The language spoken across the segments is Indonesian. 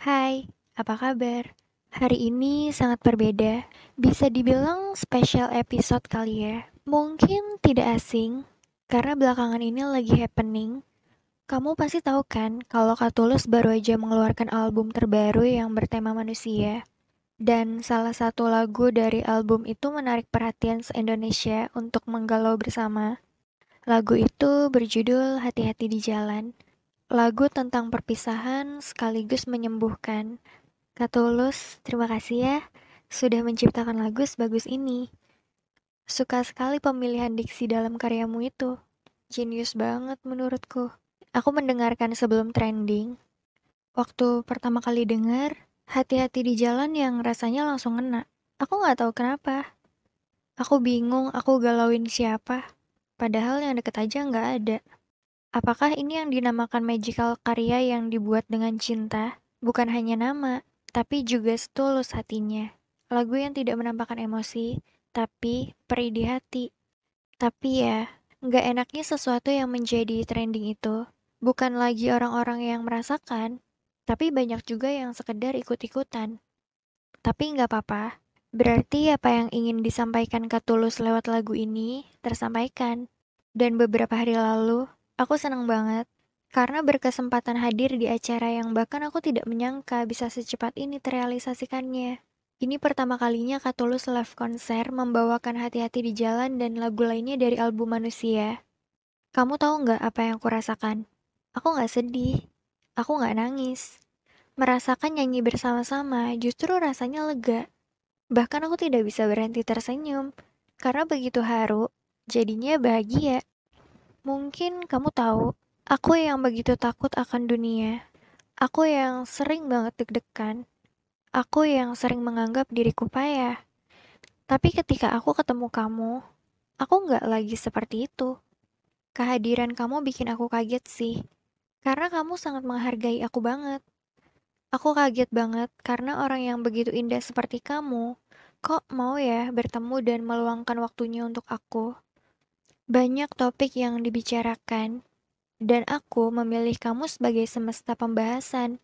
Hai, apa kabar? Hari ini sangat berbeda. Bisa dibilang special episode kali ya. Mungkin tidak asing, karena belakangan ini lagi happening. Kamu pasti tahu kan kalau Katulus baru aja mengeluarkan album terbaru yang bertema manusia. Dan salah satu lagu dari album itu menarik perhatian se-Indonesia untuk menggalau bersama. Lagu itu berjudul Hati-Hati di Jalan. Lagu tentang perpisahan sekaligus menyembuhkan. Katulus, terima kasih ya sudah menciptakan lagu sebagus ini. Suka sekali pemilihan diksi dalam karyamu itu. Genius banget menurutku. Aku mendengarkan sebelum trending. Waktu pertama kali dengar, hati-hati di jalan yang rasanya langsung ngena. Aku nggak tahu kenapa. Aku bingung aku galauin siapa. Padahal yang deket aja nggak ada. Apakah ini yang dinamakan magical karya yang dibuat dengan cinta? Bukan hanya nama, tapi juga setulus hatinya. Lagu yang tidak menampakkan emosi, tapi perih di hati. Tapi ya, nggak enaknya sesuatu yang menjadi trending itu. Bukan lagi orang-orang yang merasakan, tapi banyak juga yang sekedar ikut-ikutan. Tapi nggak apa-apa, berarti apa yang ingin disampaikan Katulus lewat lagu ini tersampaikan. Dan beberapa hari lalu, Aku senang banget karena berkesempatan hadir di acara yang bahkan aku tidak menyangka bisa secepat ini terrealisasikannya. Ini pertama kalinya Katulus live konser membawakan hati-hati di jalan dan lagu lainnya dari album Manusia. Kamu tahu nggak apa yang aku rasakan? Aku nggak sedih, aku nggak nangis. Merasakan nyanyi bersama-sama justru rasanya lega. Bahkan aku tidak bisa berhenti tersenyum, karena begitu haru, jadinya bahagia. Mungkin kamu tahu, aku yang begitu takut akan dunia. Aku yang sering banget deg-degan. Aku yang sering menganggap diriku payah. Tapi ketika aku ketemu kamu, aku nggak lagi seperti itu. Kehadiran kamu bikin aku kaget sih. Karena kamu sangat menghargai aku banget. Aku kaget banget karena orang yang begitu indah seperti kamu, kok mau ya bertemu dan meluangkan waktunya untuk aku. Banyak topik yang dibicarakan, dan aku memilih kamu sebagai semesta pembahasan.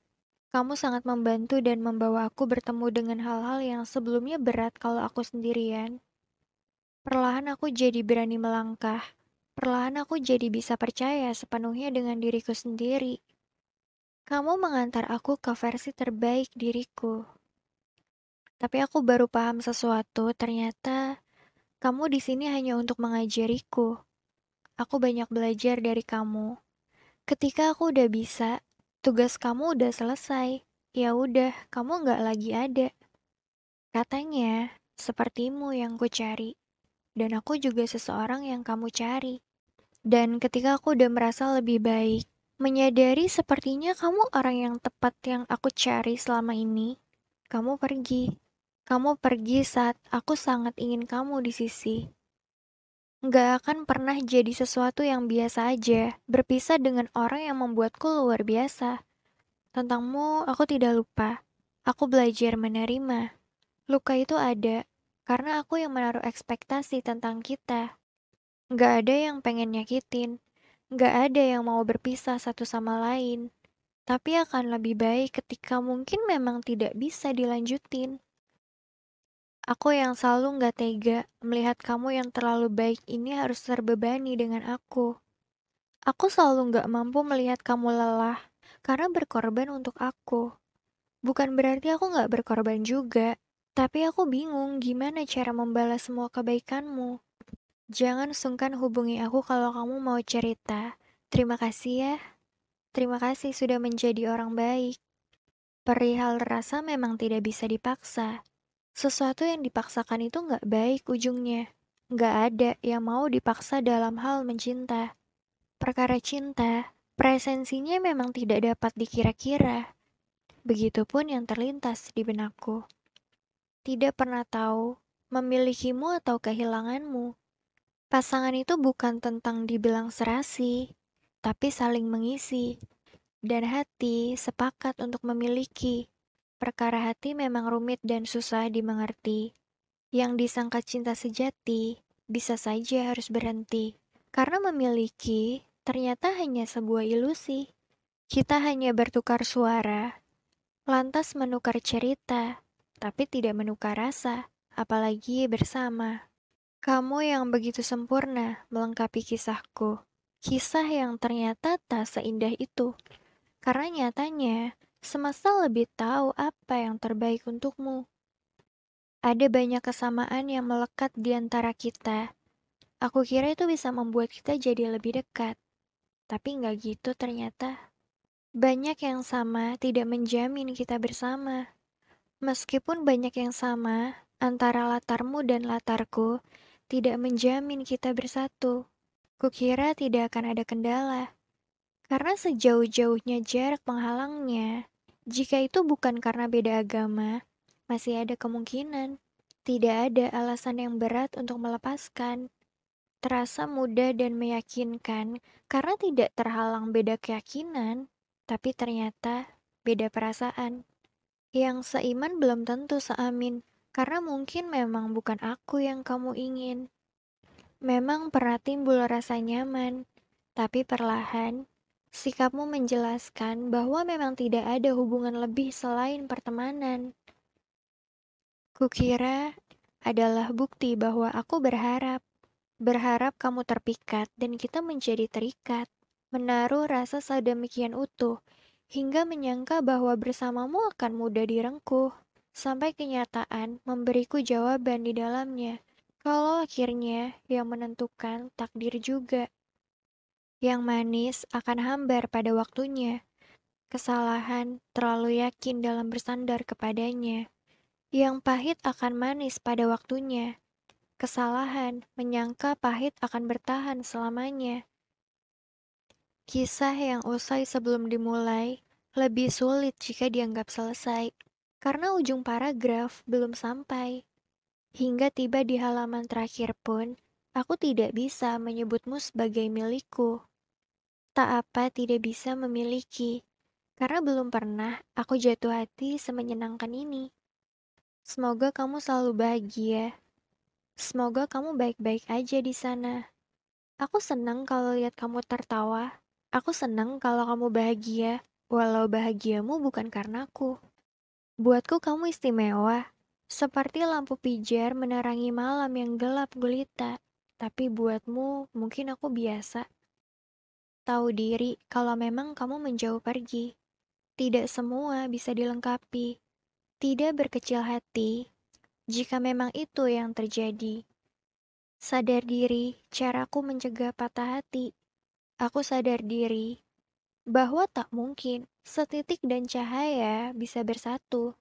Kamu sangat membantu dan membawa aku bertemu dengan hal-hal yang sebelumnya berat kalau aku sendirian. Perlahan aku jadi berani melangkah. Perlahan aku jadi bisa percaya sepenuhnya dengan diriku sendiri. Kamu mengantar aku ke versi terbaik diriku. Tapi aku baru paham sesuatu, ternyata kamu di sini hanya untuk mengajariku. Aku banyak belajar dari kamu. Ketika aku udah bisa, tugas kamu udah selesai. Ya udah, kamu nggak lagi ada. Katanya, sepertimu yang ku cari. Dan aku juga seseorang yang kamu cari. Dan ketika aku udah merasa lebih baik, menyadari sepertinya kamu orang yang tepat yang aku cari selama ini, kamu pergi. Kamu pergi saat aku sangat ingin kamu di sisi. Nggak akan pernah jadi sesuatu yang biasa aja, berpisah dengan orang yang membuatku luar biasa. Tentangmu, aku tidak lupa. Aku belajar menerima. Luka itu ada, karena aku yang menaruh ekspektasi tentang kita. Nggak ada yang pengen nyakitin. Nggak ada yang mau berpisah satu sama lain. Tapi akan lebih baik ketika mungkin memang tidak bisa dilanjutin. Aku yang selalu gak tega melihat kamu yang terlalu baik ini harus terbebani dengan aku. Aku selalu gak mampu melihat kamu lelah karena berkorban untuk aku. Bukan berarti aku gak berkorban juga, tapi aku bingung gimana cara membalas semua kebaikanmu. Jangan sungkan hubungi aku kalau kamu mau cerita. Terima kasih ya. Terima kasih sudah menjadi orang baik. Perihal rasa memang tidak bisa dipaksa. Sesuatu yang dipaksakan itu nggak baik ujungnya. Nggak ada yang mau dipaksa dalam hal mencinta. Perkara cinta, presensinya memang tidak dapat dikira-kira. Begitupun yang terlintas di benakku. Tidak pernah tahu memilikimu atau kehilanganmu. Pasangan itu bukan tentang dibilang serasi, tapi saling mengisi. Dan hati sepakat untuk memiliki. Perkara hati memang rumit dan susah dimengerti. Yang disangka cinta sejati, bisa saja harus berhenti. Karena memiliki, ternyata hanya sebuah ilusi. Kita hanya bertukar suara, Lantas menukar cerita, tapi tidak menukar rasa, apalagi bersama. Kamu yang begitu sempurna melengkapi kisahku. Kisah yang ternyata tak seindah itu. Karena nyatanya, semesta lebih tahu apa yang terbaik untukmu. Ada banyak kesamaan yang melekat di antara kita. Aku kira itu bisa membuat kita jadi lebih dekat. Tapi nggak gitu ternyata. Banyak yang sama tidak menjamin kita bersama. Meskipun banyak yang sama antara latarmu dan latarku, tidak menjamin kita bersatu. Kukira tidak akan ada kendala. Karena sejauh-jauhnya jarak penghalangnya, jika itu bukan karena beda agama, masih ada kemungkinan. Tidak ada alasan yang berat untuk melepaskan. Terasa mudah dan meyakinkan karena tidak terhalang beda keyakinan tapi ternyata beda perasaan. Yang seiman belum tentu seamin, karena mungkin memang bukan aku yang kamu ingin. Memang pernah timbul rasa nyaman, tapi perlahan sikapmu menjelaskan bahwa memang tidak ada hubungan lebih selain pertemanan. Kukira adalah bukti bahwa aku berharap, berharap kamu terpikat dan kita menjadi terikat menaruh rasa sedemikian utuh, hingga menyangka bahwa bersamamu akan mudah direngkuh, sampai kenyataan memberiku jawaban di dalamnya. Kalau akhirnya yang menentukan takdir juga. Yang manis akan hambar pada waktunya. Kesalahan terlalu yakin dalam bersandar kepadanya. Yang pahit akan manis pada waktunya. Kesalahan menyangka pahit akan bertahan selamanya. Kisah yang usai sebelum dimulai lebih sulit jika dianggap selesai, karena ujung paragraf belum sampai. Hingga tiba di halaman terakhir pun, aku tidak bisa menyebutmu sebagai milikku. Tak apa tidak bisa memiliki, karena belum pernah aku jatuh hati semenyenangkan ini. Semoga kamu selalu bahagia. Semoga kamu baik-baik aja di sana. Aku senang kalau lihat kamu tertawa Aku senang kalau kamu bahagia, walau bahagiamu bukan karenaku. Buatku kamu istimewa, seperti lampu pijar menerangi malam yang gelap gulita. Tapi buatmu mungkin aku biasa. Tahu diri kalau memang kamu menjauh pergi. Tidak semua bisa dilengkapi. Tidak berkecil hati jika memang itu yang terjadi. Sadar diri caraku mencegah patah hati Aku sadar diri bahwa tak mungkin setitik dan cahaya bisa bersatu.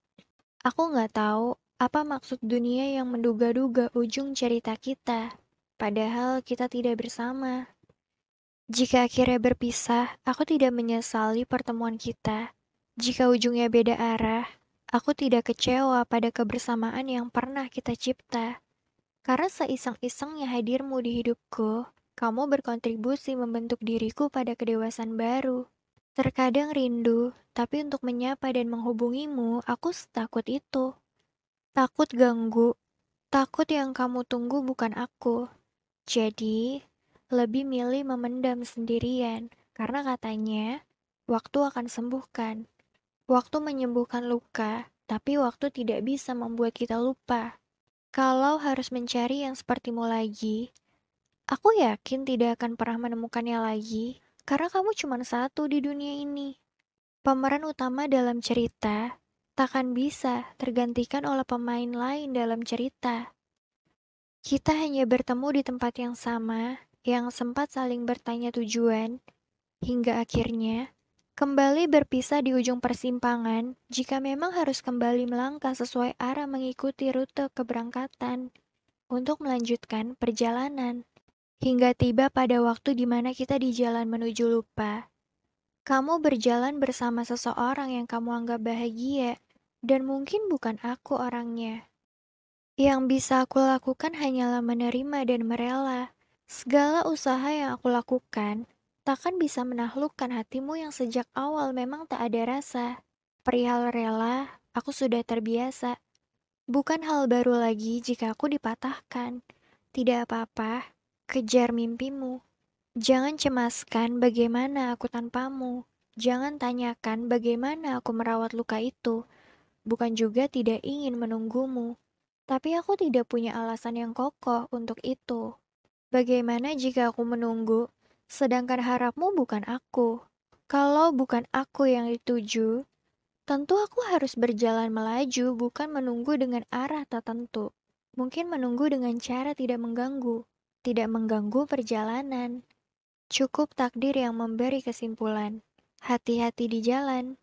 Aku nggak tahu apa maksud dunia yang menduga-duga ujung cerita kita, padahal kita tidak bersama. Jika akhirnya berpisah, aku tidak menyesali pertemuan kita. Jika ujungnya beda arah, aku tidak kecewa pada kebersamaan yang pernah kita cipta. Karena seiseng-isengnya hadirmu di hidupku, kamu berkontribusi membentuk diriku pada kedewasaan baru. Terkadang rindu, tapi untuk menyapa dan menghubungimu, aku setakut itu. Takut ganggu, takut yang kamu tunggu bukan aku. Jadi, lebih milih memendam sendirian, karena katanya, waktu akan sembuhkan. Waktu menyembuhkan luka, tapi waktu tidak bisa membuat kita lupa. Kalau harus mencari yang sepertimu lagi, Aku yakin tidak akan pernah menemukannya lagi, karena kamu cuma satu di dunia ini. Pemeran utama dalam cerita takkan bisa tergantikan oleh pemain lain dalam cerita. Kita hanya bertemu di tempat yang sama, yang sempat saling bertanya tujuan, hingga akhirnya kembali berpisah di ujung persimpangan jika memang harus kembali melangkah sesuai arah mengikuti rute keberangkatan untuk melanjutkan perjalanan. Hingga tiba pada waktu di mana kita di jalan menuju lupa. Kamu berjalan bersama seseorang yang kamu anggap bahagia, dan mungkin bukan aku orangnya. Yang bisa aku lakukan hanyalah menerima dan merela. Segala usaha yang aku lakukan takkan bisa menaklukkan hatimu yang sejak awal memang tak ada rasa. Perihal rela, aku sudah terbiasa. Bukan hal baru lagi jika aku dipatahkan. Tidak apa-apa, Kejar mimpimu. Jangan cemaskan bagaimana aku tanpamu. Jangan tanyakan bagaimana aku merawat luka itu. Bukan juga tidak ingin menunggumu. Tapi aku tidak punya alasan yang kokoh untuk itu. Bagaimana jika aku menunggu, sedangkan harapmu bukan aku? Kalau bukan aku yang dituju, tentu aku harus berjalan melaju, bukan menunggu dengan arah tertentu. Mungkin menunggu dengan cara tidak mengganggu, tidak mengganggu perjalanan. Cukup takdir yang memberi kesimpulan. Hati-hati di jalan.